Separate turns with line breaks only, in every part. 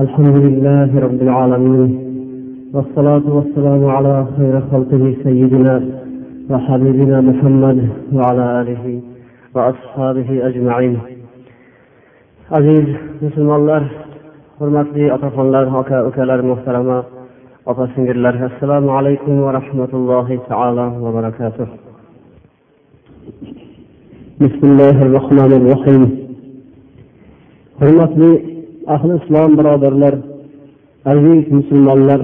الحمد لله رب العالمين والصلاة والسلام على خير خلقه سيدنا وحبيبنا محمد وعلى آله وأصحابه أجمعين. عزيز بسم الله حرمت لي أطفال الله وكأكال المحترمة أطفال الله السلام عليكم ورحمة الله تعالى وبركاته بسم الله الرحمن الرحيم حرمت لي ahli islom birodarlar aziz musulmonlar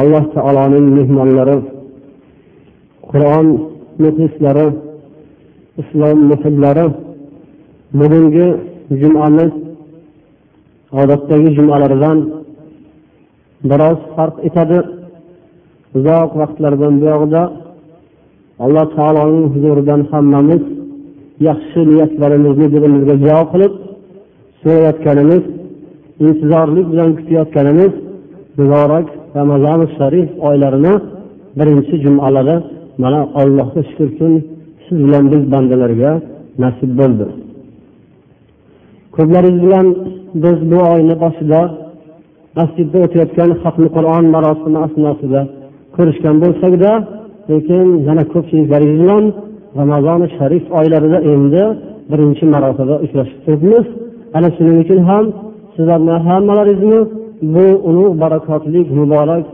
alloh taoloning mehmonlari qur'on muxlislari islom muhillari bugungi jumamiz odatdagi jumalardan biroz farq etadi. Uzoq vaqtlardan buyog'ida alloh taoloning huzuridan hammamiz yaxshi niyatlarimizni dilimizga jo qilib so'rayotganimiz intizorlik bilan kutayotganimiz muborak ramazoni sharif oylarini birinchi jumalari mana allohga shukurkim siz bilan biz bandalarga nasib bo'ldi. Ko'plaringiz bilan biz bu oyni boshida masjidda o'tayotgan xatmi qur'on marosimi asnosida ko'rishgan bo'lsakda lekin yana ko'pchiliklaringiz bilan ramazoni sharif oylarida endi birinchi marotaba uchrashib turibmiz. ana shuning uchun ham sizlarni hammalaringizni bu ulug' barakotli muborak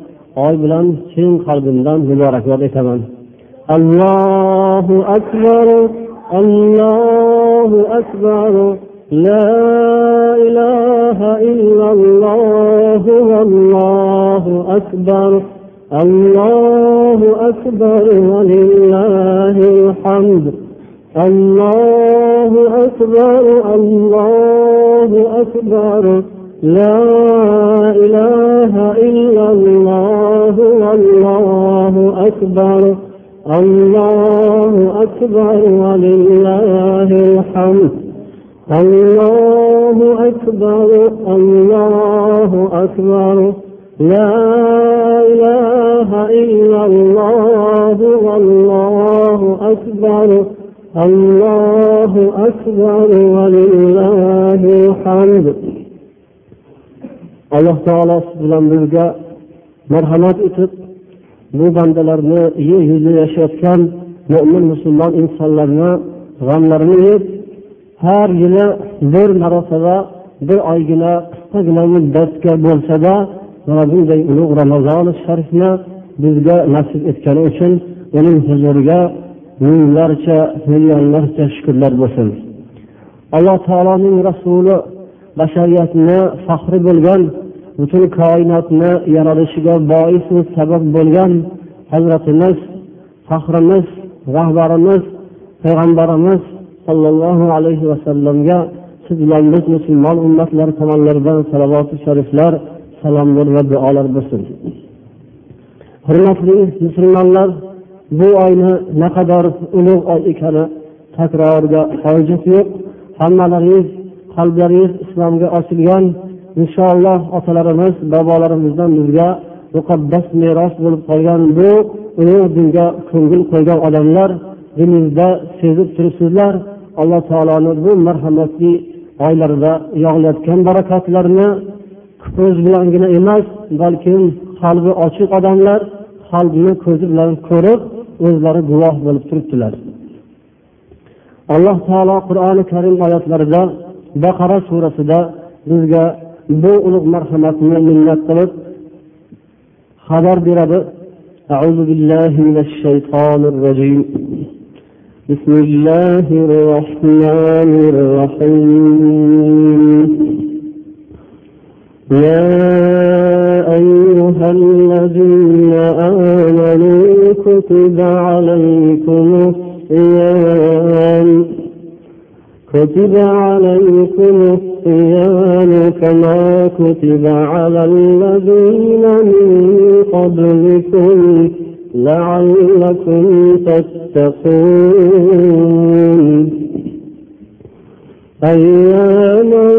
oy bilan chin qalbimdan muborakbod etaman allohu akbar allohu akbar لا إله إلا الله والله أكبر الله أكبر ولله الحمد الله أكبر الله أكبر. لا إله إلا الله والله أكبر. الله أكبر ولله الحمد. الله أكبر الله أكبر. لا إله إلا الله والله أكبر. الله أكبر ولله الحمد alloh taolo siz bilan bizga marhamat etib bu bandalarni yer yuzida yashayotgan mo'min musulmon insonlarni g'amlarini yeb har yili bir marotaba bir oygina qisqagina muddatga bo'lsada mana bunday ulug' ramazoni sharifni bizga nasib etgani uchun uning huzuriga minglarcha millionlarcha shukurlar bo'lsin. Alloh taoloning rasuli bashariyatni faxri bo'lgan butun koinotni yaralishiga bois sabab bo'lgan hazratimiz faxrimiz rahbarimiz payg'ambarimiz sollallohu alayhi vasallamga siz bilan biz musulmon ummatlar tomonlaridan salovati shariflar salomlar va duolar bo'lsin. Hurmatli musulmonlar bu oyni naqadar ulug' oy ekani takrorga hojat yo'q. Hammalaringiz qalblaringiz islomga ochilgan. Inshaalloh otalarimiz bobolarimizdan bizga muqaddas meros bo'lib qolgan bu ulug' dinga ko'ngil qo'ygan odamlar diningizda sezib turibsizlar. Alloh taoloni bu marhamatli oylarida yog'ilayotgan barakotlarni ko'z bilangina emas balkim qalbi ochiq odamlar qalbni ko'zi bilan ko'rib o'zlari guvoh bo'lib turibdilar alloh taolo qur'oni karim oyatlarida baqara surasida bizga bu ulug' marhamatni minnat qilib xabar beradi أعوذ بالله من الشيطان الرجيم بسم الله الرحمن الرحيم يا أيها الذين آمنوا كتب عليكم الصيام. كتب عليكم الصيام كما كتب على الذين من قبلكم لعلكم تتقون. أياما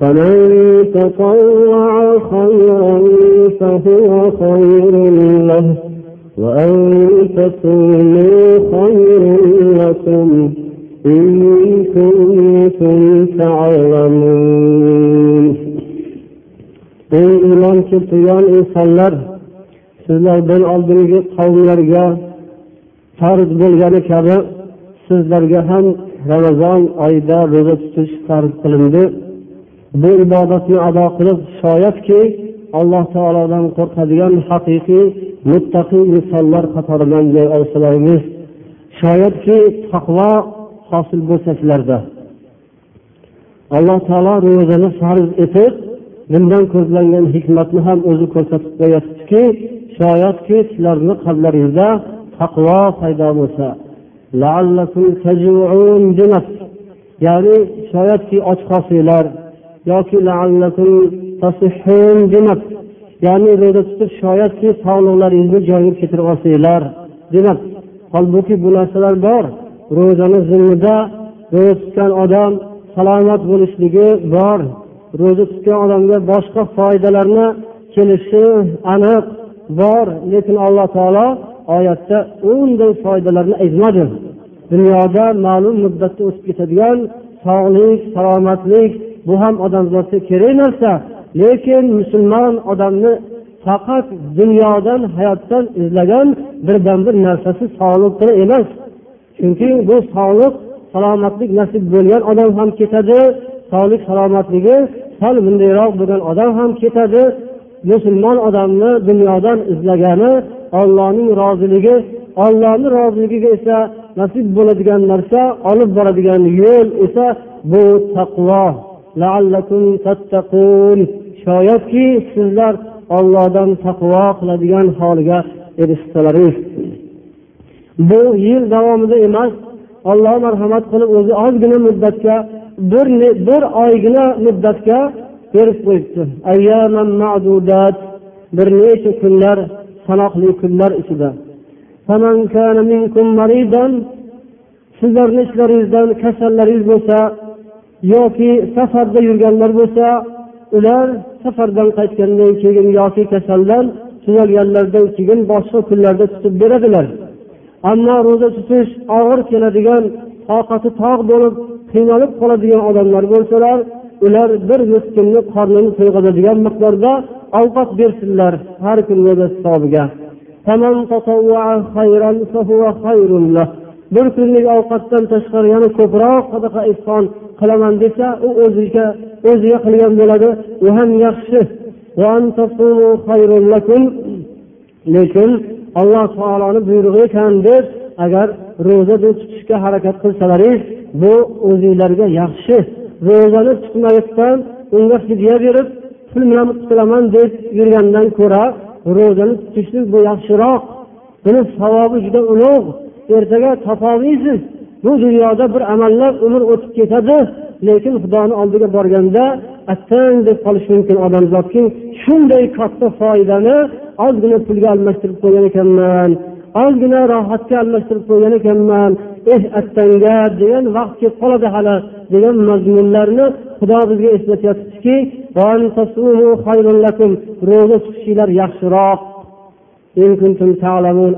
فمن تطوع خيرا فهو خير له وأن تصوموا خير لكم إن كنتم تعلمون ey iymon keltirgan insonlar sizlardan oldingi qavmlarga farz bo'lgani kabi sizlarga ham ramazon oyida ro'za tutish farz qilindi Bu ibodatni ado qilib shoyatki alloh taolodan qo'rqadigan haqiqiy muttaqiy insonlar qatoridan joy olsalaringiz shoyatki taqvo hosil bo'lsa sizlarda. Alloh taolo ro'zani farz etib bundan ko'zlangan hikmatni ham o'zi ko'rsatib qo'yyaptiki shoyatki sizlarni qalblaringizda taqvo paydo bo'lsa. Ya'ni shoyatki och qolsanglar yoki demak ya'ni ro'za tutib shoyatki sog'liqlaringizni joyiga keltirib olsanglar demak holbuki bu narsalar bor. Ro'zani zimmida ro'za tutgan odam salomat bo'lishligi bor. Ro'za tutgan odamga boshqa foydalarni kelishi aniq bor. Lekin alloh taolo oyatda unday foydalarni aytmadi. Dunyoda ma'lum muddatda o'tib ketadigan sog'lik salomatlik bu ham odamzodga kerak narsa. Lekin musulmon odamni faqat dunyodan hayotdan izlagan birdan bir narsasi sog'liqgina emas. Chunki bu sog'liq salomatlik nasib bo'lgan odam ham ketadi sog'lik salomatligi sal bundayroq bo'lgan odam ham ketadi. Musulmon odamni dunyodan izlagani ollohning roziligi ollohni roziligiga esa nasib bo'ladigan narsa olib boradigan yo'l esa bu taqvo. Shoyatki sizlar ollohdan taqvo qiladigan holga erishsalaringiz bu yil davomida emas olloh marhamat qilib o'zi ozgina muddatga bir bir oygina muddatga berib qo'yibdi bir necha kunlar sanoqli kunlar ichida sizlarni ichlaringizdan kasallaringiz bo'lsa yoki safarda yurganlar bo'lsa ular safardan qaytgandan keyin yoki kasaldan tuzalganlaridan keyin boshqa kunlarda tutib beradilar. Ammo ro'za tutish og'ir keladigan toqati tog' bo'lib qiynalib qoladigan odamlar bo'lsalar ular bir miskinni qornini to'yg'azadigan miqdorda ovqat bersinlar har kun ro'za hisobiga. Bir kunlik ovqatdan tashqari yana ko'proq sadaqa ehson qilaman desa u o'ziga o'ziga qilgan bo'ladi. U ham yaxshi. Lekin alloh taoloni buyrug'i ekan deb agar ro'za tutishga harakat qilsalaringiz bu o'zinglarga yaxshi. Ro'zani tutmasdan unga fidya berib pul bilan qutulaman deb yurgandan ko'ra ro'zani tutishlik bu yaxshiroq. Buni savobi juda ulug' ertaga topolmaysiz. Bu dunyoda bir amallab umr o'tib ketadi lekin xudoni oldiga borganda attang deb qolishi mumkin odamzodki shunday katta foydani ozgina pulga almashtirib qo'ygan ekanman ozgina rohatga almashtirib qo'ygan ekanman eh attanga degan vaqt kelib qoladi hali degan mazmunlarni xudo bizga eslatyaptiki ro'za tutishinglar yaxshiroq.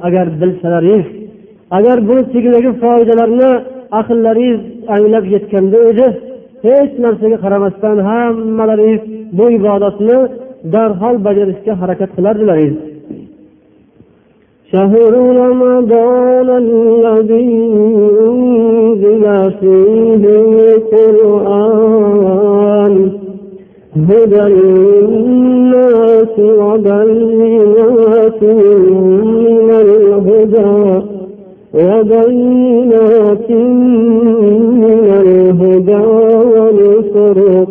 Agar bilsalaringiz agar buni tagidagi foydalarni aqllaringiz anglab yetganda edi hech narsaga qaramasdan hammalaringiz bu ibodatni darhol bajarishga harakat qilardilaringiz شهر رمضان الذي أنزل فيه القرآن هدى للناس وبينات من الهدى وبينات من الهدى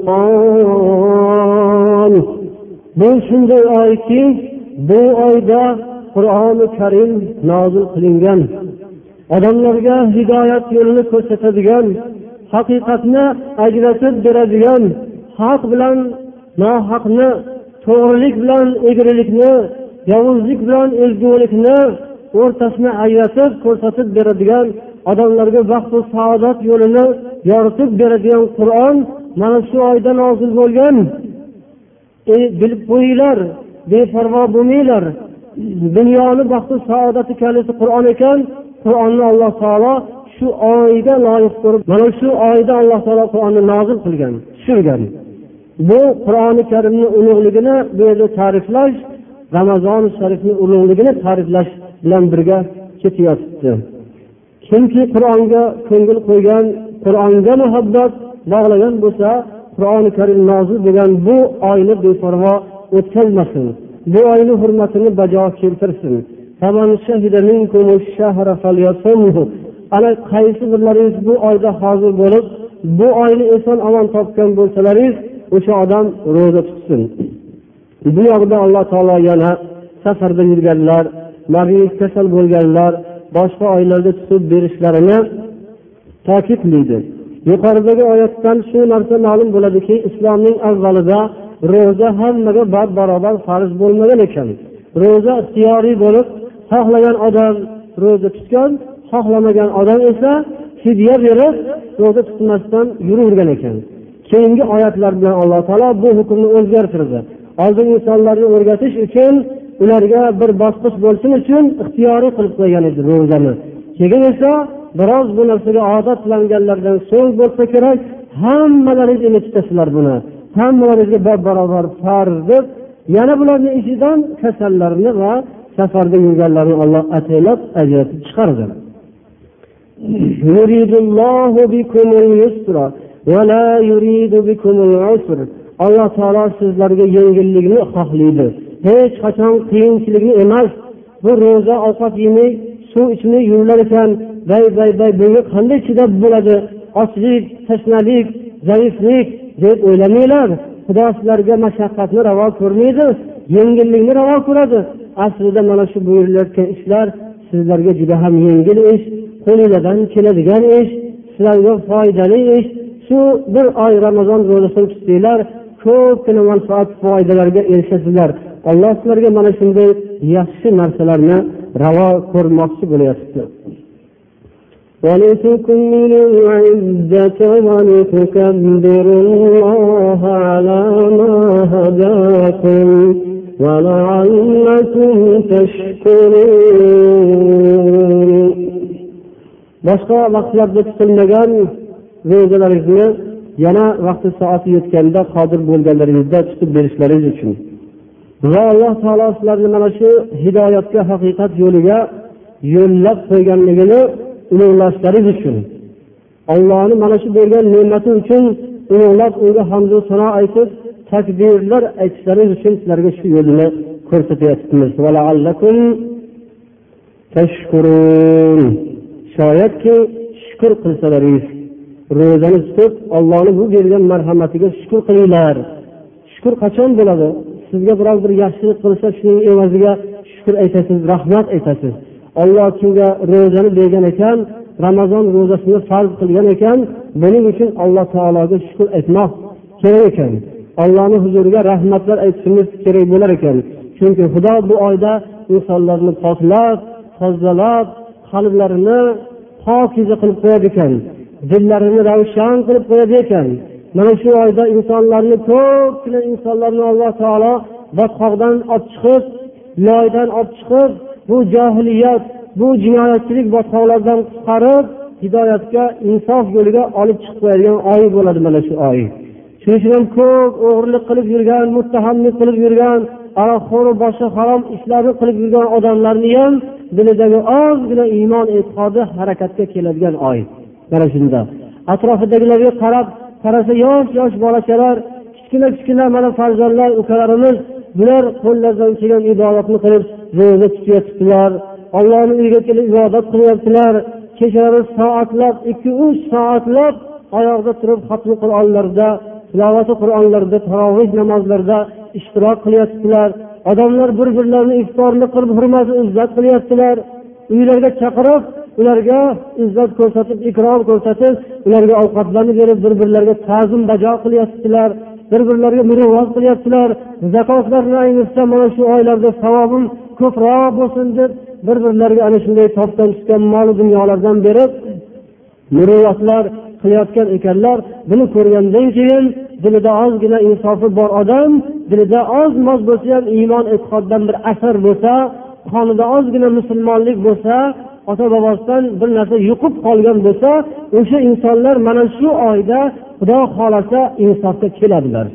والفرقان bu shunday oyki bu oyda qur'oni karim nozil qilingan odamlarga hidoyat yo'lini ko'rsatadigan haqiqatni ajratib beradigan haq bilan nohaqni to'g'rilik bilan egrilikni yovuzlik bilan ezgulikni o'rtasini ajratib ko'rsatib beradigan odamlarga baxtu saodat yo'lini yoritib beradigan qur'on mana shu oyda nozil bo'lgan. Ey bilib qo'yinglar beparvo bo'lmanglar. Dunyoni baxtu saodati kaliti qur'on ekan qur'onni alloh taolo shu oyga loyiq ko'rib mana shu oyda alloh taolo qur'onni nozil qilgan tushirgan. Bu qur'oni karimni ulug'ligini bu yerda ta'riflash ramazon sharifni ulug'ligini ta'riflash bilan birga ketyotibdi kimki qur'onga ko'ngil qo'ygan qur'onga muhabbat bog'lagan bo'lsa qur'oni karim nozil bo'lgan bu oyni beparvo o'tkazmasin. Bu oyni hurmatini bajo keltirsin. Ana qaysi birlaringiz bu oyda hozir bo'lib bu oyni eson omon topgan bo'lsalaringiz o'sha odam ro'za tutsin. Bu yoqda alloh taolo yana safarda yurganlar marid kasal bo'lganlar boshqa oylarda tutib berishlarini ta'kidlaydi yuqoridagi oyatdan shu narsa ma'lum bo'ladiki islomning avvalida ro'za hammaga bab barobar farz bo'lmagan ekan. Ro'za ixtiyoriy bo'lib xohlagan odam ro'za tutgan xohlamagan odam esa fidya berib ro'za tutmasdan yuravergan ekan. Keyingi oyatlar bilan alloh taolo bu hukmni o'zgartirdi. Oldin insonlarni o'rgatish uchun ularga bir bosqich bo'lsin uchun ixtiyoriy qilib qo'ygan edi ro'zani. Keyin esa biroz bu narsaga odatlanganlardan so'ng bo'lsa kerak hammalaringiz endi tutasizlar buni. Hammalaringizga bab barobar farz deb yana bularni ichidan kasallarni va safarda yurganlarni olloh ataylab ajratib chiqardi. Alloh taolo sizlarga yengillikni xohlaydi. Hech qachon qiyinchilikni emas. Bu ro'za ovqat yemay suv ichmay yurilar ekan. Bay bay bay bunga qanday chidab bo'ladi? Ochlik tashnalik zaiflik deb o'ylamanglar. Xudo sizlarga mashaqqatni ravo ko'rmaydi yengillikni ravo ko'radi. Aslida mana shu buyurilayotgan ishlar sizlarga juda ham yengil ish qo'linglardan keladigan ish sizlarga foydali ish. Shu bir oy ramazon ro'zasini tutsanglar ko'pgina manfaat foydalarga erishasizlar alloh sizlarga mana shunday yaxshi narsalarni ravo ko'rmoqchi bo'layotibdi ولتكملوا العزة ولتكبروا الله على ما هداكم ولعلكم تشكرون boshqa vaqtlarda tutilmagan ro'zalaringizni yana vaqti soati yetganda qodir bo'lganlaringizda tutib berishlaringiz uchun Va alloh taolo sizlarni mana shu hidoyatga haqiqat yo'liga yo'llab qo'yganligini ulug'lashlaringiz uchun. Ollohni mana shu bergan ne'mati uchun ulug'lab unga hamdu sano aytib takbirlar aytishlaringiz uchun sizlarga shu yo'lni ko'rsatyapmiz shoyatki shukur qilsalaringiz. Ro'zani tutib ollohni bu bergan marhamatiga shukur qilinglar. Shukur qachon bo'ladi? Sizga birov bir yaxshilik qilsa shuning evaziga shukur aytasiz rahmat aytasiz. Olloh kimga ro'zani bergan ekan ramazon ro'zasini farz qilgan ekan buning uchun alloh taologa shukur aytmoq kerak ekan. Allohni huzuriga rahmatlar aytishimiz kerak bo'lar ekan. Chunki xudo bu oyda insonlarni poklab tozalab qalblarini pokiza qilib qo'yadi ekan. Dillarini ravshan qilib qo'yadi ekan. Mana shu oyda insonlarni ko'pgina insonlarni alloh taolo botqoqdan olib chiqib loydan olib chiqib bu johiliyat bu jinoyatchilik botqoqlardan qutqarib hidoyatga insof yo'liga olib chiqib qo'yadigan oy bo'ladi mana shu oy. Shuning uchun ham ko'p o'g'irlik qilib yurgan muttahamlik qilib yurgan aroqxo'ru boshqa harom ishlarni qilib yurgan odamlarni ham dilidagi ozgina iymon e'tiqodi harakatga keladigan oy. Mana shunda. Atrofidagilarga qarab qarasa yosh yosh bolachalar kichkina kichkina mana farzandlar ukalarimiz bular qo'llaridan kelgan ibodatni qilib ro'za tutyaptilar ollohni uyiga kelib ibodat qilyaptilar kechalari soatlab ikki uch soatlab oyoqda turib xatmi qur'onlarda tilovati qur'onlarda taroveh namozlarida ishtirok qilyaptilar. Odamlar bir birlarini iftorni qilib hurmat izzat qilyaptilar. Uylarga chaqirib ularga izzat ko'rsatib ikrom ko'rsatib ularga ovqatlarni berib bir birlariga ta'zim bajo qilyaptilar bir birlariga muruvvat qilyaptilar. Zakotlarni ayniqsa mana shu oylarda savobim ko'proq bo'lsin deb bir birlariga ana shunday topdan tushgan mol dunyolardan berib muruvvatlar qilayotgan ekanlar. Buni ko'rgandan keyin dilida ozgina insofi bor odam dilida oz moz bo'lsa ham iymon e'tiqoddan bir asar bo'lsa qonida ozgina musulmonlik bo'lsa ota bobosidan bir narsa yuqib qolgan bo'lsa o'sha insonlar mana shu oyda xudo xohlasa insofga keladilar.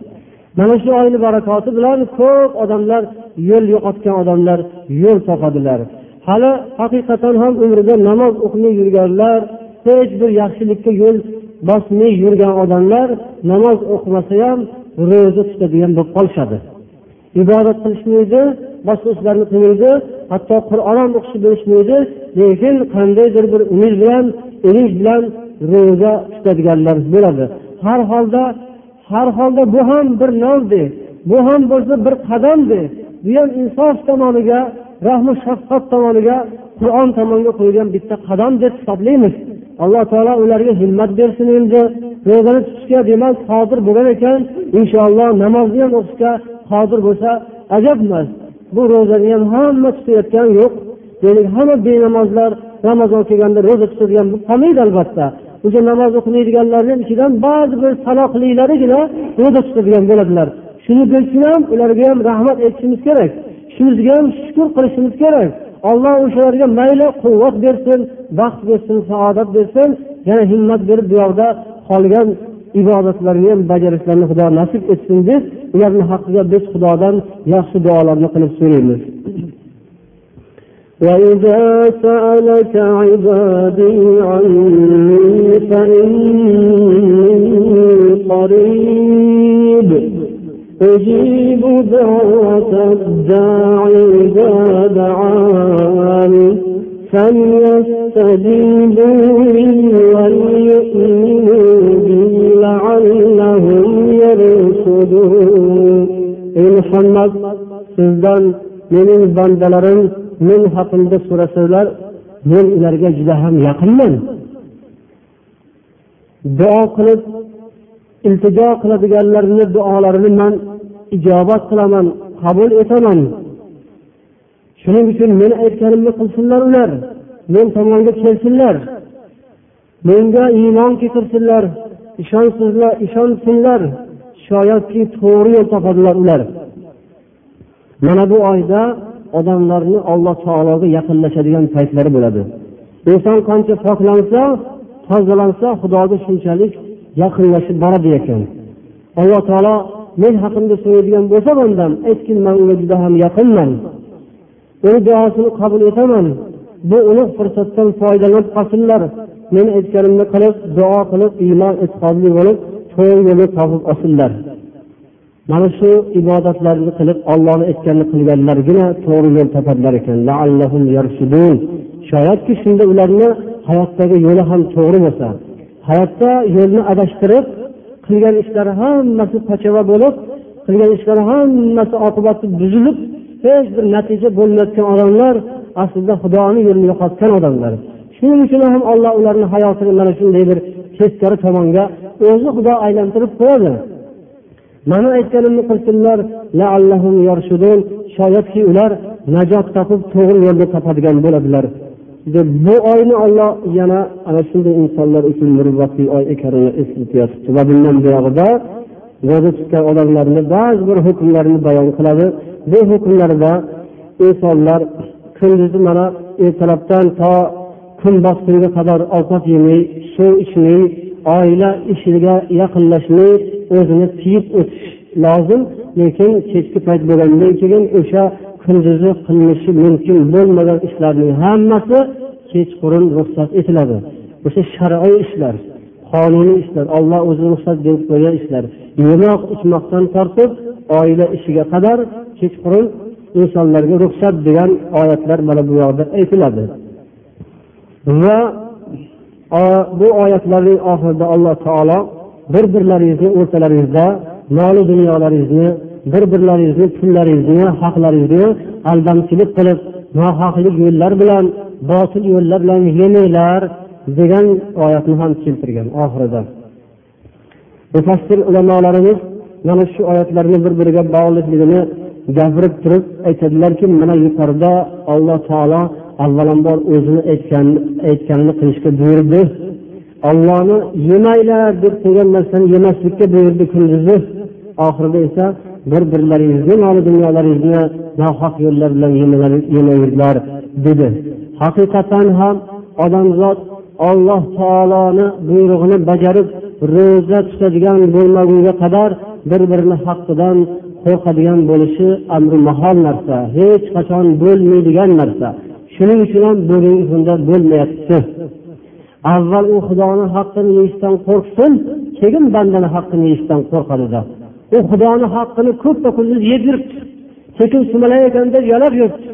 Mana shu oyni barakoti bilan ko'p odamlar yo'l yo'qotgan odamlar yo'l topadilar. Hali haqiqatan ham umrida namoz o'qimay yurganlar hech bir yaxshilikka yo'l bosmay yurgan odamlar namoz o'qimasa ham ro'za tutadigan bo'lib qolishadi. Ibodat qilishmaydi boshqa ishlarni qilmaydi hatto qur'on ham o'qishni bilishmaydi lekin qandaydir bir umid bilan umid bilan ro'za tutadiganlar bo'ladi. Har holda har holda bu ham bir navde bu ham bo'lsa bir qadamde bu ham insof tomoniga rahmi shafqat tomoniga qur'on tomonga qo'yilgan bitta qadam deb hisoblaymiz. Alloh taolo ularga himmat bersin endi. Ro'zani tutishga demak qodir bo'lgan ekan. Inshaalloh namozni ham o'qishga hozir bo'lsa ajab emas. Bu ro'zani ham hamma tutayotgani yo'q. Deylik hamma benamozlar ramazon kelganda ro'za tutadigan qolmaydi albatta. O'sha namoz o'qimaydiganlarni ichidan ba'zi bir sanoqlilarigina ro'za tutadigan bo'ladilar. Shuni bilsin ham ularga ham rahmat aytishimiz kerak. Shunisiga ham shukur qilishimiz kerak. Olloh o'shalarga mayli quvvat bersin baxt bersin saodat bersin yana himmat berib bu yoqda qolgan ibodatlarni ham bajarishlarini xudo nasib etsin deb ularni haqqiga biz xudodan yaxshi duolarni qilib so'raymiz وإذا سألك عبادي عني فإني قريب أجيب دعوة الداعي إذا دعان فليستجيبوا لي وليؤمنوا بي لعلهم يرشدون ey muhammad sizdan mening bandalarim men haqimda so'rasalar men ularga juda ham yaqinman duo qilib iltijo qiladiganlarni duolarini man ijobat qilaman qabul etaman shuning uchun meni aytganimni qilsinlar ular. Men tomonga kelsinlar. Menga iymon keltirsinlar. Ishonsizlar ishonsinlar. Shoyatki to'g'ri yo'l topadilar ular. Mana bu oyda odamlarni alloh taologa yaqinlashadigan paytlari bo'ladi. Inson qancha poklansa tozalansa xudoga shunchalik yaqinlashib boradi ekan. Alloh taolo men haqimda so'raydigan bo'lsa bandam aytgin man unga juda ham yaqinman. Uni duosini qabul etaman bu ulug' fursatdan foydalanib qolsinlar men aytganimni qilib duo qilib iymon e'tiqodli bo'lib to'g'ri yo'lni topib olsinlar mana shu ibodatlarni qilib ollohni aytganini qilganlargina to'g'ri yo'l topadilar ekan shoyatki shunda ularni hayotdagi yo'li ham to'g'ri bo'lsa hayotda yo'lni adashtirib qilgan ishlari hammasi pachava bo'lib qilgan ishlari hammasi oqibati buzilib hech bir natija bo'lmayotgan odamlar aslida xudoni yo'lini yo'qotgan odamlar. Shuning uchun ham alloh ularni hayotini mana shunday bir teskari tomonga o'zi xudo aylantirib qo'yadi. Mana aytganimni qilsinlar shoyatki ular najot topib to'g'ri yo'lni topadigan bo'ladilar. Deb bu oyni olloh yana ana shunday insonlar uchun muruvvatli oy ekanini eslatyapti va bundan buyog'ida ro'za tutgan odamlarni ba'zi bir hukmlarini bayon qiladi. Bu hukmlarda insonlar kunduzi mana ertalabdan to kun botgunga qadar ovqat yemay suv ichmay oila ishiga yaqinlashmay o'zini tiyib o'tish lozim lekin kechki payt bo'lgandan keyin o'sha kunduzi qilinishi mumkin bo'lmagan ishlarning hammasi kechqurun ruxsat etiladi. O'sha shar'iy ishlar qonuniy ishlar olloh o'zi ruxsat berib qo'ygan ishlar yemoq ichmoqdan tortib oila ishiga qadar kechqurun insonlarga ruxsat degan oyatlar mana bu yoqda aytiladi. Va bu oyatlarning oxirida alloh taolo bir birlaringizni o'rtalaringizda moli dunyolaringizni bir birlaringizni pullaringizni haqlaringizni aldamchilik qilib nohaqlik yo'llar bilan botil yo'llar bilan yemanglar degan oyatni ham keltirgan oxirida. Mufassir ulamolarimiz mana shu oyatlarni bir biriga bog'liqligini gapirib turib aytadilarki mana yuqorida alloh taolo avvalambor o'zini aytgan aytganini qilishga buyurdi. Ollohni yemanglar deb qo'ygan narsani yemaslikka buyurdi kunduzi. Oxirida esa bir birlaringizni moli dunyolaringizni nohaq yo'llar bilan yemanglar dedi. Haqiqatan ham odamzod olloh taoloni buyrug'ini bajarib ro'za tutadigan bo'lmagunga qadar bir birini haqqidan qo'rqadigan bo'lishi amri mahol narsa hech qachon bo'lmaydigan narsa. Shuning uchun ham bugungi kunda bo'lmayapti. Avval u xudoni haqqini yeyishdan qo'rqsin keyin bandani haqqini yeyishdan qo'rqadida u xudoni haqqini ko'ppa kunduz yeb yuribdi. Sekin sumalak ekan deb yalab yuribdi.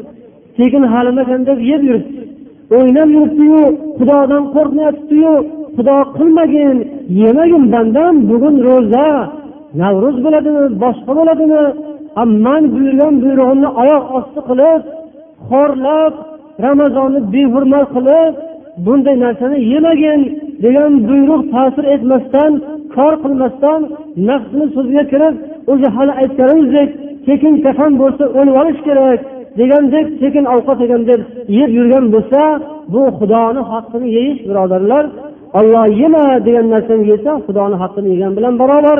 Sekin halima ekan deb yeb yuribdi. O'ynab yuribdiyu xudodan qo'rqmayaptiyu xudo qilmagin yemagin bandam bugun ro'za navro'z bo'ladimi boshqa bo'ladimi man buyurgan buyrug'imni oyoq osti qilib xorlab ramazonni behurmat qilib bunday narsani yemagin degan buyruq ta'sir etmasdan kor qilmasdan nafsni so'ziga kirib o'zi hali aytganimizdek sekin kafan bo'lsa o'lib olish kerak degandek sekin ovqat degandek yeb yurgan bo'lsa bu xudoni haqqini yeyish birodarlar olloh yema degan narsani yesa xudoni haqqini yegan bilan barobar.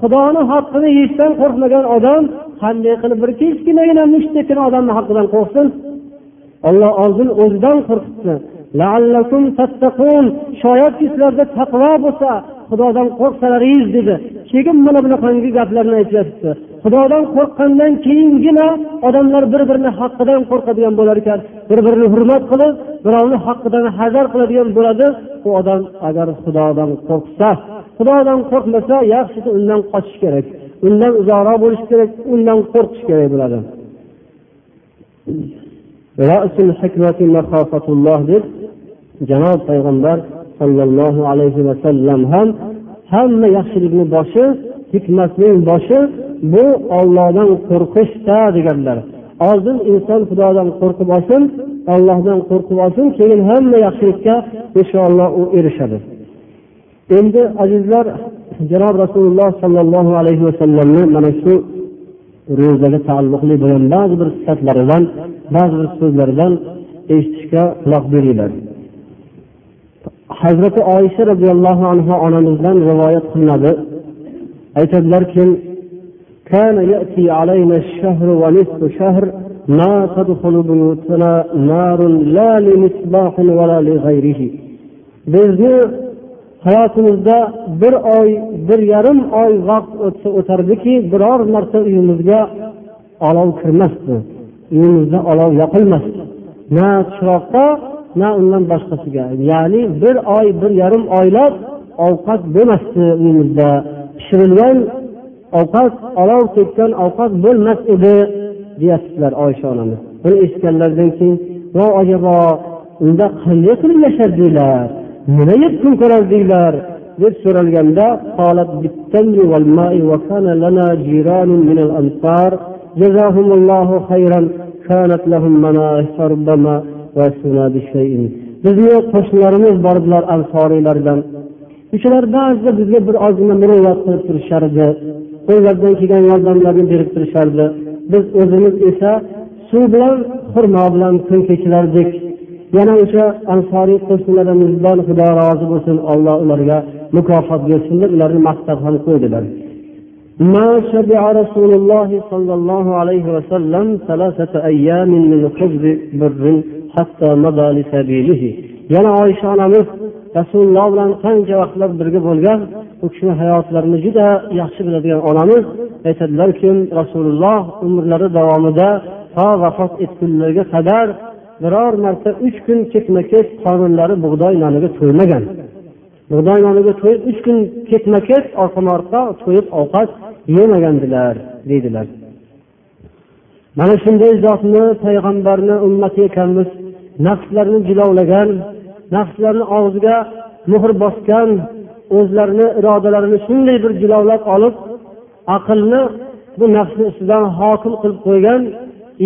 Xudoni haqqini yeyishdan qo'rqmagan odam qanday qilib bir kichkinagina mushtdekkina odamni haqqidan qo'rqsin. Olloh oldin o'zidan qo'rqitdi shoyatki sizlarda taqvo bo'lsa xudodan qo'rqsalaringiz dedi. Keyin mana bunaqangi gaplarni aytyapti. Xudodan qo'rqqandan keyingina odamlar bir birini haqqidan qo'rqadigan bo'lar ekan. Bir birini hurmat qilib birovni haqqidan hazar qiladigan bo'ladi. U odam agar xudodan qo'rqsa xudodan qo'rqmasa yaxshisi undan qochish kerak. Undan uzoqroq bo'lish kerak undan qo'rqish kerak bo'ladi. Deb janob payg'ambar sollallohu alayhi vasallam ham hamma yaxshilikni boshi hikmatning boshi bu ollohdan qo'rqishda deganlar. Oldin inson xudodan qo'rqib olsin ollohdan qo'rqib olsin keyin hamma yaxshilikka inshaalloh u erishadi. Endi azizlar janob rasululloh sollallohu alayhi vasallamni mana shu ro'zaga taalluqli bo'lgan ba'zi bir sifatlaridan ba'zi bir so'zlaridan eshitishga quloq beringlar. Hazrati oysha roziyallohu anhu onamizdan rivoyat qilinadi. aytadilarki كان يأتي علينا الشهر ونصف شهر ما تدخل بيوتنا نار لا لمصباح ولا لغيره bizni hayotimizda bir oy bir yarim oy vaqt o'tsa o'tardiki biror marta uyimizga olov kirmasdi uyimizda olov yoqilmasdi na chiroqqa na undan boshqasiga ya'ni bir oy bir yarim oylab ovqat bo'lmasdi uyimizda pishirilgan ovqat olov tekkan ovqat bo'lmas edi deyaptilar oysha onamiz buni eshitganlaridan keyin vo ajabo unda qanday qilib yashardinglar nima yeb kun ko'rardinglar deb so'ralganda جزاهم الله خيرا كانت لهم مناحر ربما bizni qo'shnilarimiz bor edilar ansoriylardan o'shalar ba'zida bizga bir ozgina muruvvat qilib turishardi qo'llaridan kelgan yordamlarni berib turishardi biz o'zimiz esa suv bilan xurmo bilan kun kechirardik yana o'sha ansoriy qo'shnilarimizdan xudo rozi bo'lsin alloh ularga mukofot bersin deb ularni maqtab ham qo'ydilar ما شبع رسول الله صلى الله عليه وسلم ثلاثة أيام من خبز بر yana oysha onamiz rasululloh bilan qancha vaqtlar birga bo'lgan u kishini hayotlarini juda yaxshi biladigan onamiz aytadilarki rasululloh umrlari davomida to vafot etgunlariga qadar biror marta uch kun ketma ket qonunlari bug'doy noniga to'ymagan. Bug'doy noniga to'yib uch kun ketma ket orqama orqa to'yib ovqat yemagandilar deydilar. Mana shunday zotni payg'ambarni ummati ekanmiz nafslarni jilovlagan nafslarni og'ziga muhr bosgan o'zlarini irodalarini shunday bir jilovlab olib aqlni bu nafsni ustidan hokim qilib qo'ygan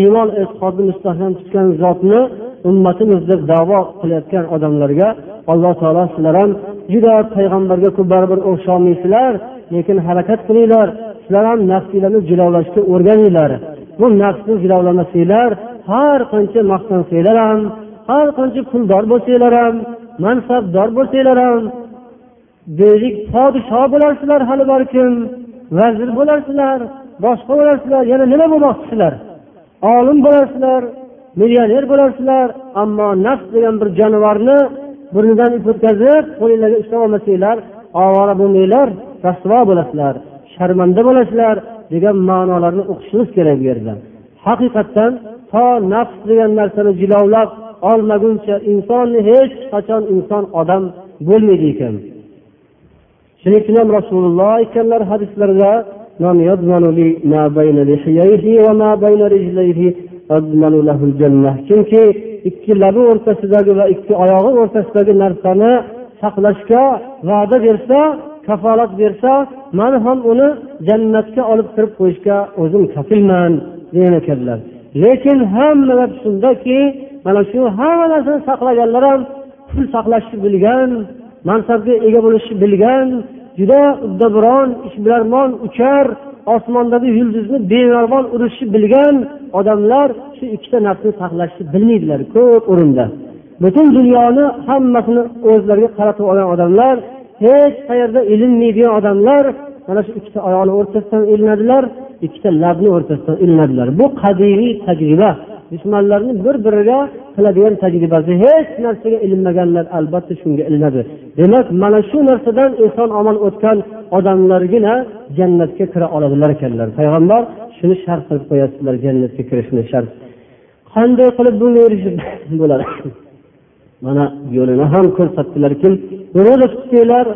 iymon e'tiqodni mustahkam tutgan zotni ummatimiz deb davo qilayotgan odamlarga alloh taolo sizlar ham juda payg'ambarga baribir o'xsholmaysizlar lekin harakat qilinglar. Sizlar ham nafsinglarni jilovlashga o'rganinglar. Bu nafsni jilovlamasanglar har qancha maqtansanglar ham har qancha puldor bo'lsanglar ham mansabdor bo'lsanglar ham deylik podshoh bo'larsizlar hali balkim vazir bo'larsizlar boshqa bo'larsizlar yana nima bo'lmoqchisizlar? Olim bo'larsizlar millioner bo'larsizlar ammo nafs degan bir jonivorni burnidan ip o'tkazib qo'linglarga ushlab olmasanglar ovora bo'lmanglar rasvo bo'lasizlar sharmanda bo'lasizlar degan ma'nolarni o'qishimiz kerak bu yerda. Haqiqatdan to nafs degan narsani jilovlab olmaguncha inson hech qachon inson odam bo'lmaydi ekan. Shuning uchun ham rasululloh aytganlar hadislarida chunki ikki labi o'rtasidagi va ikki oyog'i o'rtasidagi narsani saqlashga va'da bersa kafolat bersa man ham uni jannatga olib kirib qo'yishga o'zim kafilman degan ekanlar. Lekin hamma gap shundaki mana shu hamma narsani saqlaganlar ham pul saqlashni bilgan mansabga ega bo'lishni bilgan juda uddaburon ishbilarmon uchar osmondagi yulduzni bemarmon urishni bilgan odamlar shu ikkita narsani saqlashni bilmaydilar ko'p o'rinda. Butun dunyoni hammasini o'zlariga qaratib olgan odamlar hech qayerda ilinmaydigan odamlar mana shu ikkita oyoqni o'rtasidan ilinadilar ikkita labni o'rtasidan ilinadilar. Bu qadimiy tajriba. Dushmanlarni bir biriga qiladigan tajribasi hech narsaga ilinmaganlar albatta shunga ilinadi. Demak mana shu narsadan eson omon o'tgan odamlargina jannatga kira oladilar ekanlar. Payg'ambar shuni shart qilib qo'yasizlar jannatga kirishni shart qanday qilib bunga erishib bo'ladi? Mana yo'lini ham ko'rsatdilarki ro'za tutsanglar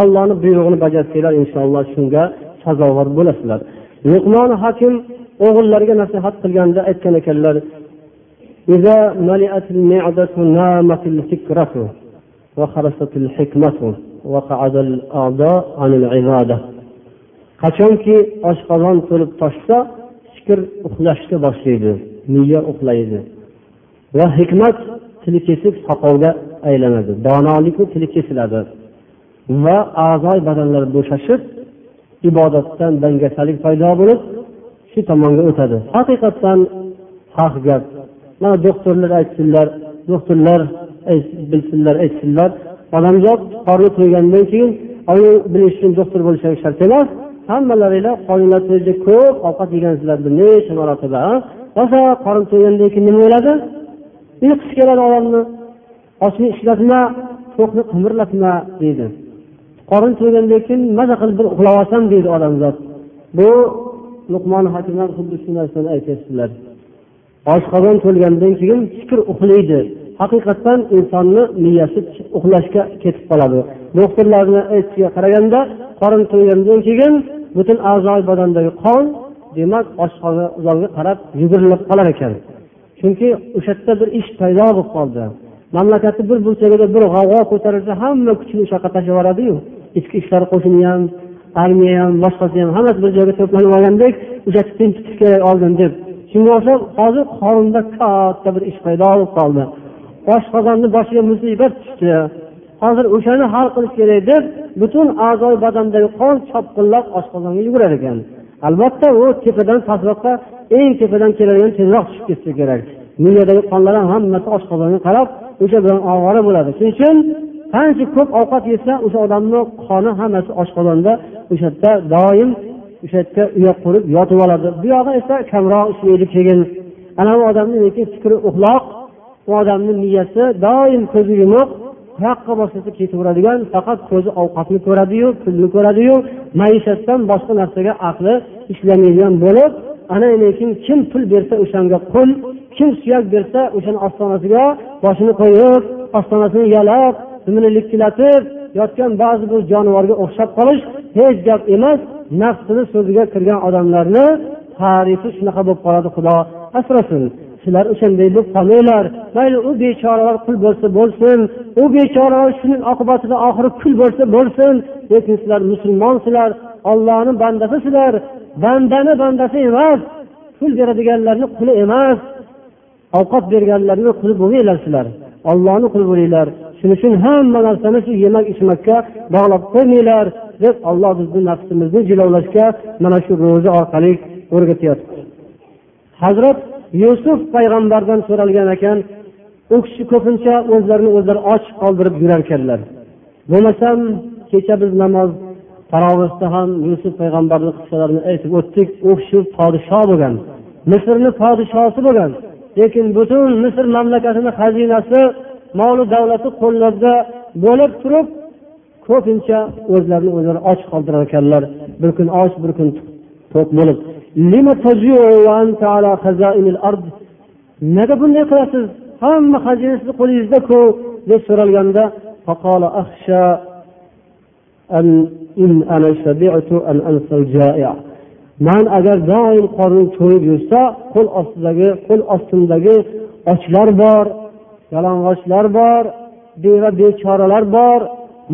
ollohni buyrug'ini bajarsanglar inshaalloh shunga sazovor bo'lasizlar. Luqmon hakim o'g'illariga nasihat qilganda aytgan ekanlar إذا ملئت المعدة نامت الفكرة وخرست الحكمة وقعد الأعضاء عن العبادة qachonki oshqozon to'lib toshsa fikr uxlashga boshlaydi miya uxlaydi va hikmat tili kesik soqovga aylanadi donolikni tili kesiladi va a'zoy badanlar bo'shashib ibodatdan dangasalik paydo bo'lib shu tomonga o'tadi haqiqatdan haq gap mana doktorlar aytsinlar doktorlar bilsinlar aytsinlar. Odamzod qorni to'ygandan keyin bilish uchun doktor bo'lish shart emas. Hammalaringlar qorninglar to'ysa ko'p ovqat yegansizlar bir necha marotaba rosa qorin to'ygandan keyin nima bo'ladi uyqusi keladi odamni ochni ishlatma to'qni qimirlatma deydi. Qorin to'ygandan keyin maza qilib bir uxlab olsam deydi odamzod bu luqmon hakim xuddi shu narsani aytyaptilar oshqozon to'lgandan keyin fikr uxlaydi. Haqiqatdan insonni miyasi uxlashga ketib qoladi. Doktorlarni aytishiga qaraganda qorin to'ygandan keyin butun a'zo badandagi qon demak oshqozonga qarab yugurilib qolar ekan. Chunki o'sha yerda bir ish paydo bo'lib qoldi. Mamlakatni bir burchagida bir g'avg'o ko'tarilsa hamma kuchini o'sha yoqqa tashlab yuboradiyu. Ichki ishlar qo'shini ham armiya ham boshqasi ham hammasi bir joyga to'planib olgandek o'sha yerda tinchitish kerak oldin deb shunga o'xshab hozir qorinda katta bir ish paydo bo'lib qoldi. Oshqozonni boshiga musibat tushdi. Hozir o'shani hal qilish kerak deb butun a'zoy badandagi qon chopqillab oshqozonga yugurar ekan. Albatta u tepadan pastroqqa eng tepadan keladigan tezroq tushib ketsa kerak. Miyadagi qonlar ham hammasi oshqozonga qarab o'sha bilan ovora bo'ladi. Shuning uchun qancha ko'p ovqat yesa o'sha odamni qoni hammasi oshqozonda o'sha yerda doim o'sha yerga uya qurib yotib oladi bu yog'i esa kamroq ishlaydi keyin ana bu odamni fikri uxloq u odamni miyasi doim ko'zi yumuq qayoqqa boshlasa ketaveradigan faqat ko'zi ovqatni ko'radiyu pulni ko'radiyu maishatdan boshqa narsaga aqli ishlamaydigan bo'lib ana lekin kim pul bersa o'shanga qul kim suyak bersa o'shani ostonasiga boshini qo'yib ostonasini yalab dumini likillatib yotgan ba'zi bir jonivorga o'xshab qolish hech gap emas nafsini so'ziga kirgan odamlarni tarifi shunaqa bo'lib qoladi xudo asrasin. Sizlar o'shanday bo'lib qolmanglar. Mayli u bechoralar qul bo'lsa bo'lsin u bechoralar shuning oqibatida oxiri kul bo'lsa bo'lsin lekin sizlar musulmonsizlar ollohni bandasisizlar bandani bandasi emas pul beradiganlarni quli emas. Ovqat berganlarni quli bo'lmanglar sizlar. Ollohni quli bo'linglar. Shuning uchun hamma narsani shu yemak ichmakka bog'lab qo'ymanglar deb olloh bizni nafsimizni jilovlashga mana shu ro'za orqali o'rgatyapti. Hazrat yusuf payg'ambardan so'ralgan ekan u kishi ko'pincha o'zlarini o'zlari och qoldirib yurarkanlar bo'lmasam kecha biz namoz tarovihda ham yusuf payg'ambarni qissalarini aytib o'tdik u kishi podsho bo'lgan misrni podshosi bo'lgan. Lekin butun misr mamlakatini xazinasi molu davlati qo'llarida bo'lib turib ko'pincha o'zlarini o'zlari och qoldirar ekanlar. Bir kun och bir kun to'q bo'lib. Nega bunday qilasiz? Hamma xazinasi qo'lingizdaku deb so'ralganda man agar doim qornim to'yib yursa qo'l ostidagi qo'l ostimdagi ochlar bor. Yalang'ochlar bor beva bechoralar bor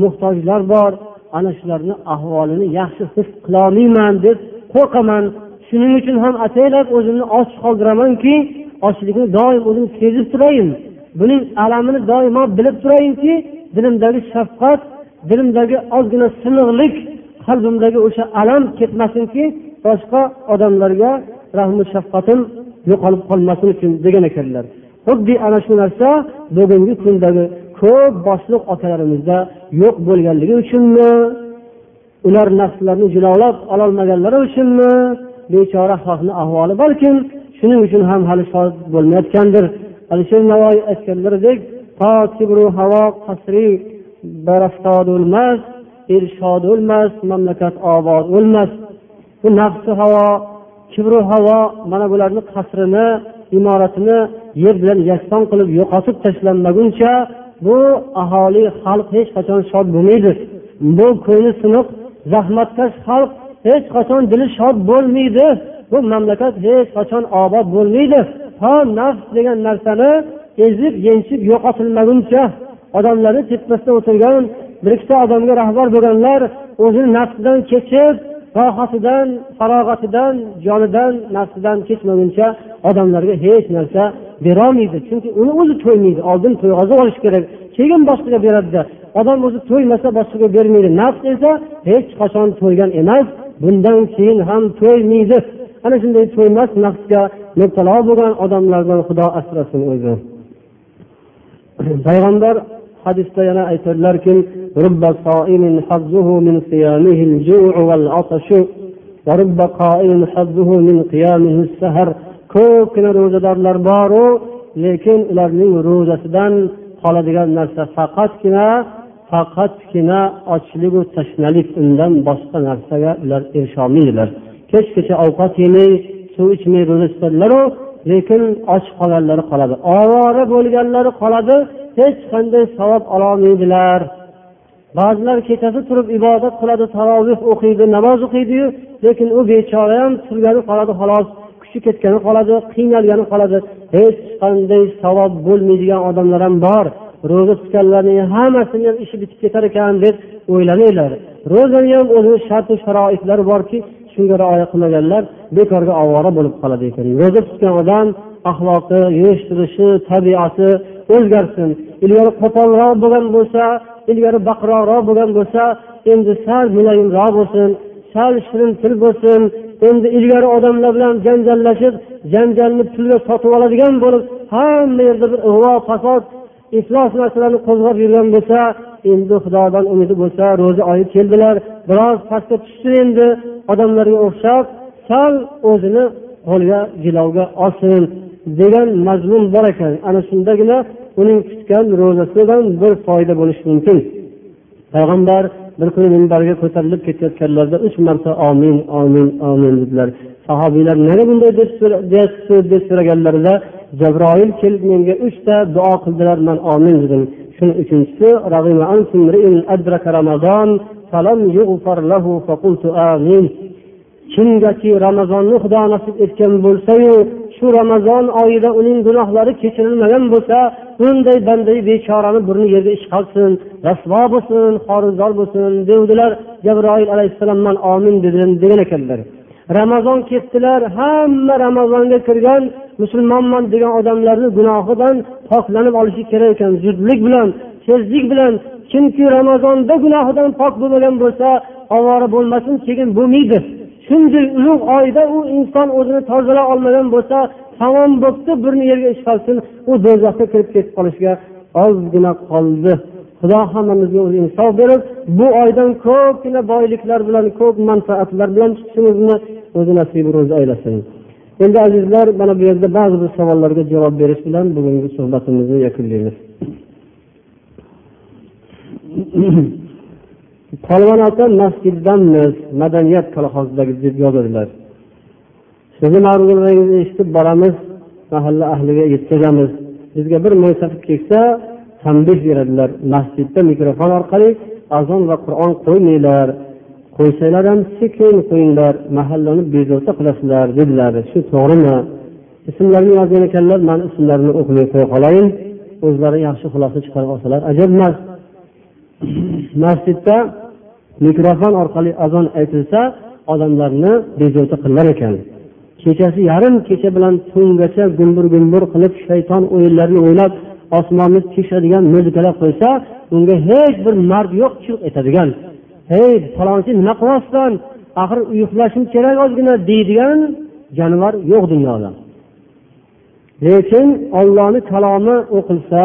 muhtojlar bor. Ana shularni ahvolini yaxshi his qilolmayman deb qo'rqaman. Shuning uchun ham ataylab o'zimni och qoldiramanki ochlikni doim o'zim sezib turayin buning alamini doimo bilib turayinki dilimdagi shafqat dilimdagi ozgina siniqlik qalbimdagi o'sha alam ketmasinki boshqa odamlarga rahmi shafqatim yo'qolib qolmasin uchun degan ekanlar. Xuddi ana shu narsa bugungi kundagi ko'p boshliq otalarimizda yo'q bo'lganligi uchunmi? Ular nafslarini jilovlab ololmaganlari uchunmi? Bechora xalqni ahvoli balkim shuning uchun ham hali shod bo'lmayotgandir. Alisher navoiy aytganlaridek havo o'lmas ershod o'lmas mamlakat obod o'lmas. Bu nafsi havo kibru havo mana bularni qasrini imoratini yer bilan yakson qilib yo'qotib tashlanmaguncha bu aholi xalq hech qachon shod bo'lmaydi. Bu ko'ngli siniq zahmatkash xalq hech qachon dili shod bo'lmaydi. Bu mamlakat hech qachon obod bo'lmaydi. To nafs degan narsani ezib yenchib yo'qotilmaguncha odamlarni tepasida o'tirgan bir ikkita odamga rahbar bo'lganlar o'zini nafsidan kechib sohasidan farog'atidan jonidan nafsidan kechmaguncha odamlarga hech narsa berolmaydi. Chunki uni o'zi to'ymaydi oldin to'yg'azib olish kerak. Keyin boshqaga beradida. Odam o'zi to'ymasa boshqaga bermaydi. Nafs esa hech qachon to'ygan emas bundan keyin ham to'ymaydi. Ana shunday to'ymas nafsga mubtalo bo'lgan odamlardan xudo asrasin o'zi. Payg'ambar hadisda yana aytadilarki ko'pgina ro'zadorlar boru lekin ularning ro'zasidan qoladigan narsa faqatgina faqatgina ochligu tashnalik undan boshqa narsaga ular erisholmaydilar. Kechgacha ovqat yemay suv ichmay ro'za tutadilaru lekin och qolganlari qoladi. Ovora bo'lganlari qoladi hech qanday savob ololmaydilar. Ba'zilar kechasi turib ibodat qiladi taroveh o'qiydi namoz o'qiydiyu lekin u bechora ham turgani qoladi xolos kuchi ketgani qoladi qiynalgani qoladi. Hech qanday savob bo'lmaydigan odamlar ham bor. Ro'za tutganlarning hammasini ham ishi bitib ketar ekan deb o'ylamanglar ro'zani ham o'zini shartu sharoitlari borki shunga rioya qilmaganlar bekorga ovora bo'lib qoladi ekan. Ro'za tutgan odam axloqi yurish turishi tabiati o'zgarsin. Ilgari qo'polroq bo'lgan bo'lsa ilgari baqiroqroq bo'lgan bo'lsa endi sal muloyimroq bo'lsin sal shirin til bo'lsin endi ilgari odamlar bilan janjallashib janjalni pulga sotib oladigan bo'lib hamma yerda bir ig'vo fasod iflos narsalarni qo'zg'ab yurgan bo'lsa endi xudodan umidi bo'lsa ro'za oyi keldilar. Biroz pastga tushsin endi odamlarga o'xshab sal o'zini qo'lga jilovga olsin degan mazmun bor ekan. Ana shundagina uning tutgan ro'zasidan bir foyda bo'lishi mumkin. Payg'ambar bir kuni minbarga ko'tarilib ketayotganlarida uch marta omin omin omin dedilar. Sahobiylar nega bunday? deb so'raganlarida jabroil kelib menga uchta duo qildilar man omin dedim. Shuni uchinchisi kimgaki ramazonni xudo nasib etgan bo'lsayu shu ramazon oyida uning gunohlari kechirilmagan bo'lsa bunday bandai bechorani burni yerga ishqalsin rasvo bo'lsin xorizor bo'lsin devdilar jabroil alayhissalom man omin dedim degan ekanlar. Ramazon ketdilar hamma ramazonga kirgan musulmonman degan odamlarni gunohidan poklanib olishi kerak ekan zudlik bilan tezlik bilan. Kimki ramazonda gunohidan pok bo'lmagan bo'lsa ovora bo'lmasin keyin bo'lmaydi. Shunday ulug' oyda u inson o'zini tozalay olmagan bo'lsa tamom bo'pti burni yerga ish qolsin u do'zaxga kirib ketib qolishga ozgina qoldi. Xudo hammamizga o'zi insof berib bu oydan ko'pgina boyliklar bilan ko'p manfaatlar bilan chiqishimizni o'zi nasibi ro'zi aylasin. Endi azizlar mana bu yerda ba'zi bir savollarga javob berish bilan bugungi suhbatimizni yakunlaymiz. Polvon aka masjiddanmiz madaniyat kolxozidagi deb yozadilar. Sizni ma'ruzalaringizni eshitib boramiz mahalla ahliga yetkazamiz. Bizga bir mo'ysafid kelsa tanbeh beradilar. Masjidda mikrofon orqali azon va qur'on qo'ymanglar. Qo'ysanglar ham sekin qo'yinglar mahallani bezovta qilasizlar dedilar. Shu to'g'rimi? Ismlarini yozgan ekanlar man ismlarini o'qimay qo'ya qolayin. O'zlari yaxshi xulosa chiqarib olsalar ajab emas. Masjidda mikrofon orqali azon aytilsa odamlarni bezovta qilar ekan. Kechasi yarim kecha bilan tungacha gumbur gumbur qilib shayton o'yinlarini o'ylab osmonni teshadigan muzikalar qo'ysa unga hech bir mard yo'q chiq etadigan. Hey falonchi nima qilyapsan axir uxlashim kerak ozgina deydigan jonivor yo'q dunyoda. Lekin ollohni kalomi o'qilsa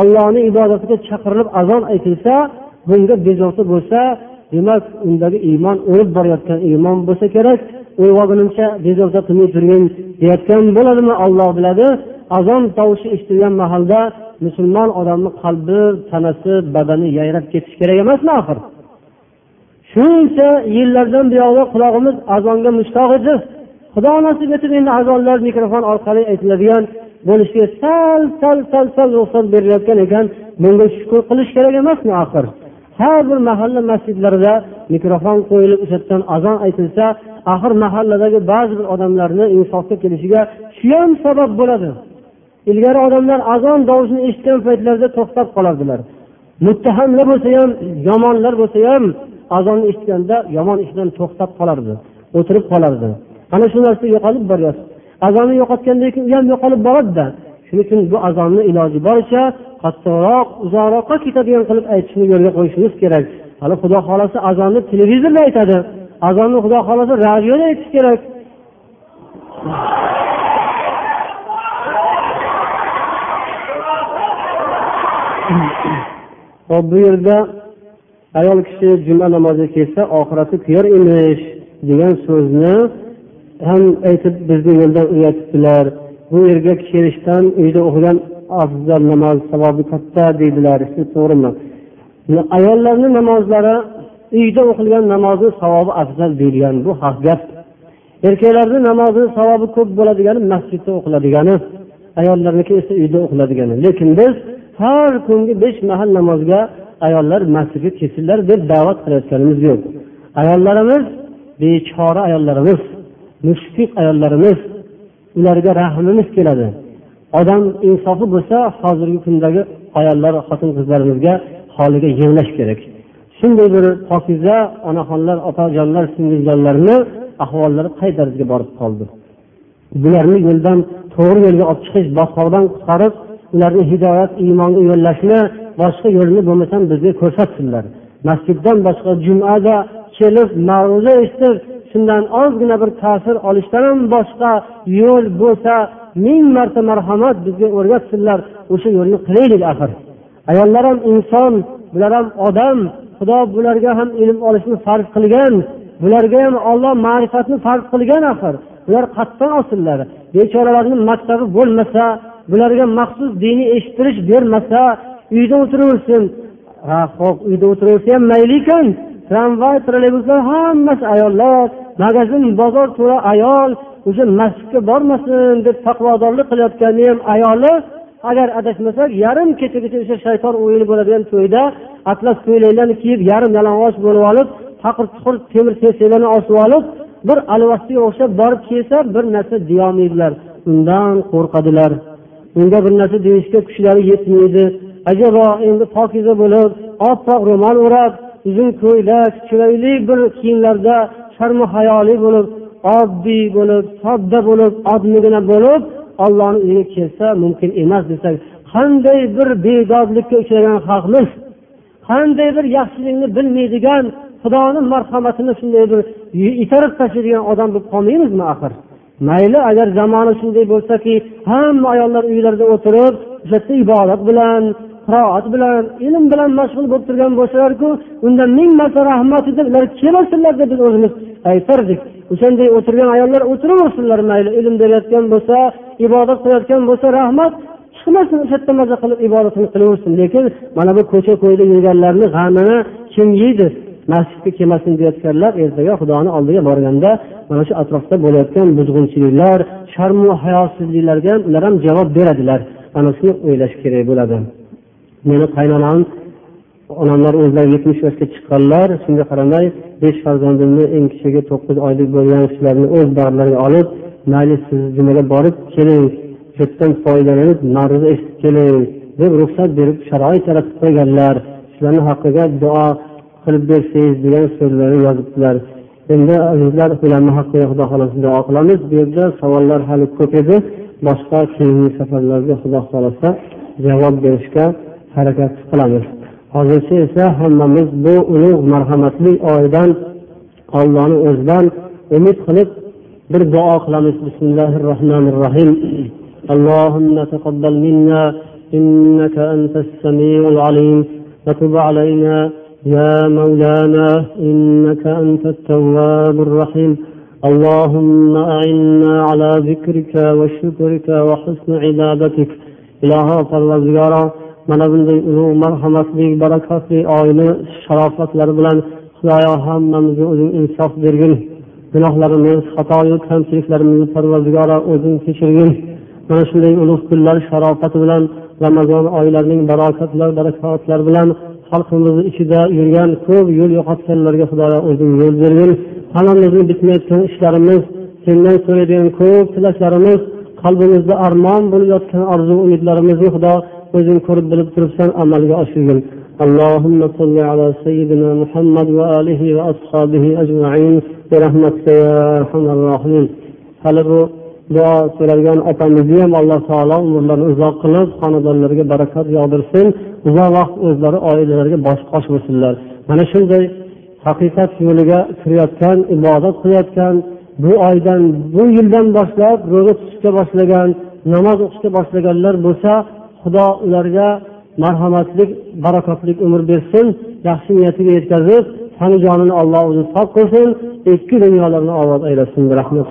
ollohni ibodatiga chaqirilib azon aytilsa bunga bezovta bo'lsa demak undagi iymon o'lib borayotgan iymon bo'lsa kerak. Uyg'ongunimcha bezovta qilmay turgin deyotgan bo'ladimi olloh biladi. Azon tovushi eshitilgan mahalda musulmon odamni qalbi tanasi badani yayrab ketishi kerak emasmi axir? Shuncha yillardan buyog'i qulog'imiz azonga mushtoq edi. Xudo nasib etib endi azonlar mikrofon orqali aytiladigan bo'lishiga sal sal sal sal ruxsat berilayotgan ekan. Bunga shukur qilish kerak emasmi axir? Har bir mahalla masjidlarida mikrofon qo'yilib o'sha yerdan azon aytilsa axir mahalladagi ba'zi bir odamlarni insofga kelishiga shu ham sabab bo'ladi. Ilgari odamlar azon tovushini eshitgan paytlarida to'xtab qolardilar. Muttahamlar bo'lsa ham yomonlar bo'lsa ham azonni eshitganda yomon ishdan to'xtab qolardi o'tirib qolardi. Ana shu narsa yo'qolib boryapti. Azonni yo'qotgandan keyin u ham yo'qolib boradida. Shuning uchun bu azonni iloji boricha qattiqroq uzoqroqqa ketadigan qilib aytishni yo'lga qo'yishimiz kerak. Hali xudo xohlasa azonni televizorda aytadi. Azonni xudo xohlasa radioda aytish kerak. Hop bu yerda ayol kishi juma namoziga kelsa oxirati kuyar emish degan so'zni ham aytib bizni yo'ldan uyatibdilar. Bu yerga kelishdan uyda o'qigan afzal namoz savobi katta deydilar. Shu to'g'rimi? Ayollarni namozlari uyda o'qilgan namozni savobi afzal deyilgan bu haq gap. Erkaklarni namozini savobi ko'p bo'ladigani masjidda o'qiladigani ayollarniki esa uyda o'qiladigani. Lekin biz har kungi besh mahal namozga ayollar masjidga kelsinlar deb da'vat qilayotganimiz yo'q. Ayollarimiz bechora ayollarimiz mushfiq ayollarimiz ularga rahmimiz keladi. Odam insofi bo'lsa hozirgi kundagi ayollar xotin qizlarimizga holiga yig'lash kerak. Shunday bir pokiza onaxonlar opajonlar singiljonlarni ahvollari qay darajaga borib qoldi? Bularni yo'ldan to'g'ri yo'lga olib chiqish botqoqdan qutqarib ularni hidoyat iymonga yo'llashni boshqa yo'lni bo'lmasam bizga ko'rsatsinlar masjiddan boshqa jumada kelib ma'ruza eshitib shundan ozgina bir ta'sir olishdan ham boshqa yo'l bo'lsa ming marta marhamat bizga o'rgatsinlar o'sha yo'lni qilaylik axir. Ayollar ham inson bular ham odam xudo bularga ham ilm olishni farz qilgan bularga ham olloh ma'rifatni farz qilgan axir. Bular qayerdan olsinlar bechoralarni maktabi bo'lmasa bularga maxsus diniy eshittirish bermasa uyda o'tiraversin ha ho'p uyda o'tiraversa ham mayli ekan tramvay trolleybuslar hammasi ayollar. Magazin bozor to'la ayol. O'sha masjidga bormasin deb taqvodorlik qilayotgani ham ayoli. Agar adashmasak yarim kechagacha o'sha shayton o'yini bo'ladigan to'yda atlas ko'ylaklarni kiyib yarim yalang'och bo'lib olib taqir tuqir temir tesaklarni osib olib bir alvasga o'xshab borib kelsa bir narsa deyolmaydilar undan qo'rqadilar. Unga bir narsa deyishga kuchlari yetmaydi. Ajabo endi pokiza bo'lib oppoq ro'mol o'rab uzun ko'ylak chiroyli bir kiyimlarda sharmi hayoli bo'lib oddiy bo'lib sodda bo'lib odmigina bo'lib ollohni uyiga kelsa mumkin emas desak qanday bir bedodlikka uchragan xalqmiz? Qanday bir yaxshilikni bilmaydigan xudoni marhamatini shunday bir itarib tashlaydigan odam bo'lib qolmaymizmi axir? Mayli agar zamoni shunday bo'lsaki hamma ayollar uylarida o'tirib o'sha ibodat bilan qiroat bilan ilm bilan mashg'ul bo'lib turgan bo'lsalarku unda ming marta rahmat deb ular kelmasinlar deb biz o'zimiz aytardik. O'shanday o'tirgan ayollar o'tiraversinlar mayli ilm berayotgan bo'lsa ibodat qilayotgan bo'lsa rahmat chiqmasin o'sha yerda maza qilib ibodatini qilaversin lekin mana bu ko'cha ko'yda yurganlarni g'amini kim yeydi? Masjidga kelmasin deyotganlar ertaga xudoni oldiga borganda mana shu atrofda bo'layotgan buzg'unchiliklar sharmu hayosizliklarga ham ular ham javob beradilar. Mana shuni o'ylash kerak bo'ladi. Meni qaynonam onamlar o'zlari yetmish yoshga chiqqanlar shunga qaramay besh farzandimni eng kichigi to'qqiz oylik bo'lgan kishilarni o'z bag'rlariga olib mayli siz jumaga borib keling shu foydalanib ma'ruza eshitib keling deb ruxsat berib sharoit yaratib qo'yganlar. Shularni haqqiga duo qilib bersangiz degan so'zlarni yozibdilar. Endi azizlar ularni haqqiga xudo xohlasa duo qilamiz. Bu yerda savollar hali ko'p edi. Boshqa keyingi safarlarga xudo xohlasa javob berishga harakat qilamiz hozircha esa hammamiz bu ulug' marhamatli oydan ollohni o'zidan umid qilib bir duo qilamiz bismillahi rohmanir rohim اللهم تقبل منا إنك أنت السميع العليم وتب علينا يا مولانا إنك أنت التواب الرحيم اللهم أعنا على ذكرك وشكرك وحسن عبادتك إله parvardigoro mana bunday ulug' marhamatli barakatli oila sharofatlari bilan xudoyo hammamizga o'zing insof bergin. Gunohlarimiz xatoyu kamchiliklarimizni parvardigoro o'zing kechirgin. Mana shunday ulug' kunlar sharofati bilan ramazon oylarining barokatlar barakatlari bilan xalqimizni ichida yurgan ko'p yo'l yo'qotganlarga xudoyo o'zing yo'l bergin. Hammamizni bitmayotgan ishlarimiz sendan so'raydigan ko'p tilaklarimiz qalbimizda armon bo'lib yotgan orzu umidlarimizni xudo o'zing ko'rib bilib turibsan amalga oshirgin اللهم صل على سيدنا محمد وآله وأصحابه أجمعين برحمتك يا أرحم الراحمين hali bu duo so'ragan opamizni ham alloh taolo umrlarini uzoq qilib xonadonlariga barakat yog'dirsin uzoq vaqt o'zlari oilalariga bosh qosh bo'lsinlar mana shunday haqiqat yo'liga kirayotgan ibodat qilayotgan bu oydan bu yildan boshlab ro'za tutishga boshlagan namoz o'qishga boshlaganlar bo'lsa xudo ularga marhamatlik barakotli umr bersin yaxshi niyatiga yetkazib tani jonini olloh o'zi sog' qilsin ikki dunyolarni obod aylasin. Rahmat.